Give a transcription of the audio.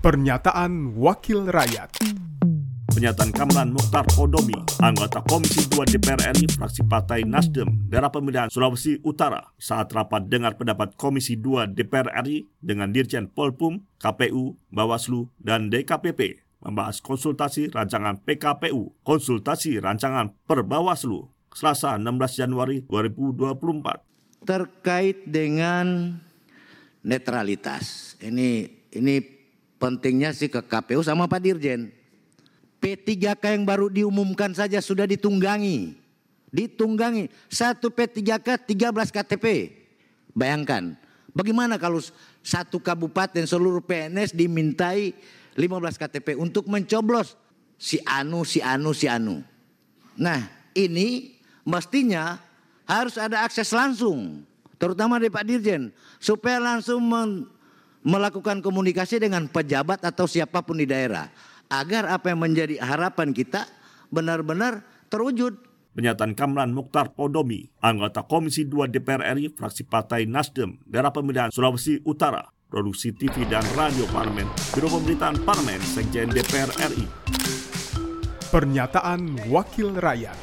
Pernyataan Wakil Rakyat Pernyataan Kamran Mukhtar Podomi, anggota Komisi 2 DPR RI fraksi Partai Nasdem, daerah pemilihan Sulawesi Utara, saat rapat dengar pendapat Komisi 2 DPR RI dengan Dirjen Polpum, KPU, Bawaslu, dan DKPP membahas konsultasi rancangan PKPU, konsultasi rancangan per Bawaslu, Selasa 16 Januari 2024. terkait dengan netralitas. Ini ini pentingnya sih ke KPU sama Pak Dirjen. P3K yang baru diumumkan saja sudah ditunggangi. Ditunggangi. Satu P3K 13 KTP. Bayangkan. Bagaimana kalau satu kabupaten seluruh PNS dimintai 15 KTP untuk mencoblos si Anu, si Anu, si Anu. Nah ini mestinya harus ada akses langsung. Terutama dari Pak Dirjen. Supaya langsung melakukan komunikasi dengan pejabat atau siapa pun di daerah agar apa yang menjadi harapan kita benar-benar terwujud. Pernyataan Kamran Mukhtar Podomi, anggota Komisi 2 DPR RI fraksi Partai Nasdem, daerah pemilihan Sulawesi Utara, produksi TV dan radio parlemen, Biro Pemberitaan Parlemen, Sekjen DPR RI. Pernyataan Wakil Rakyat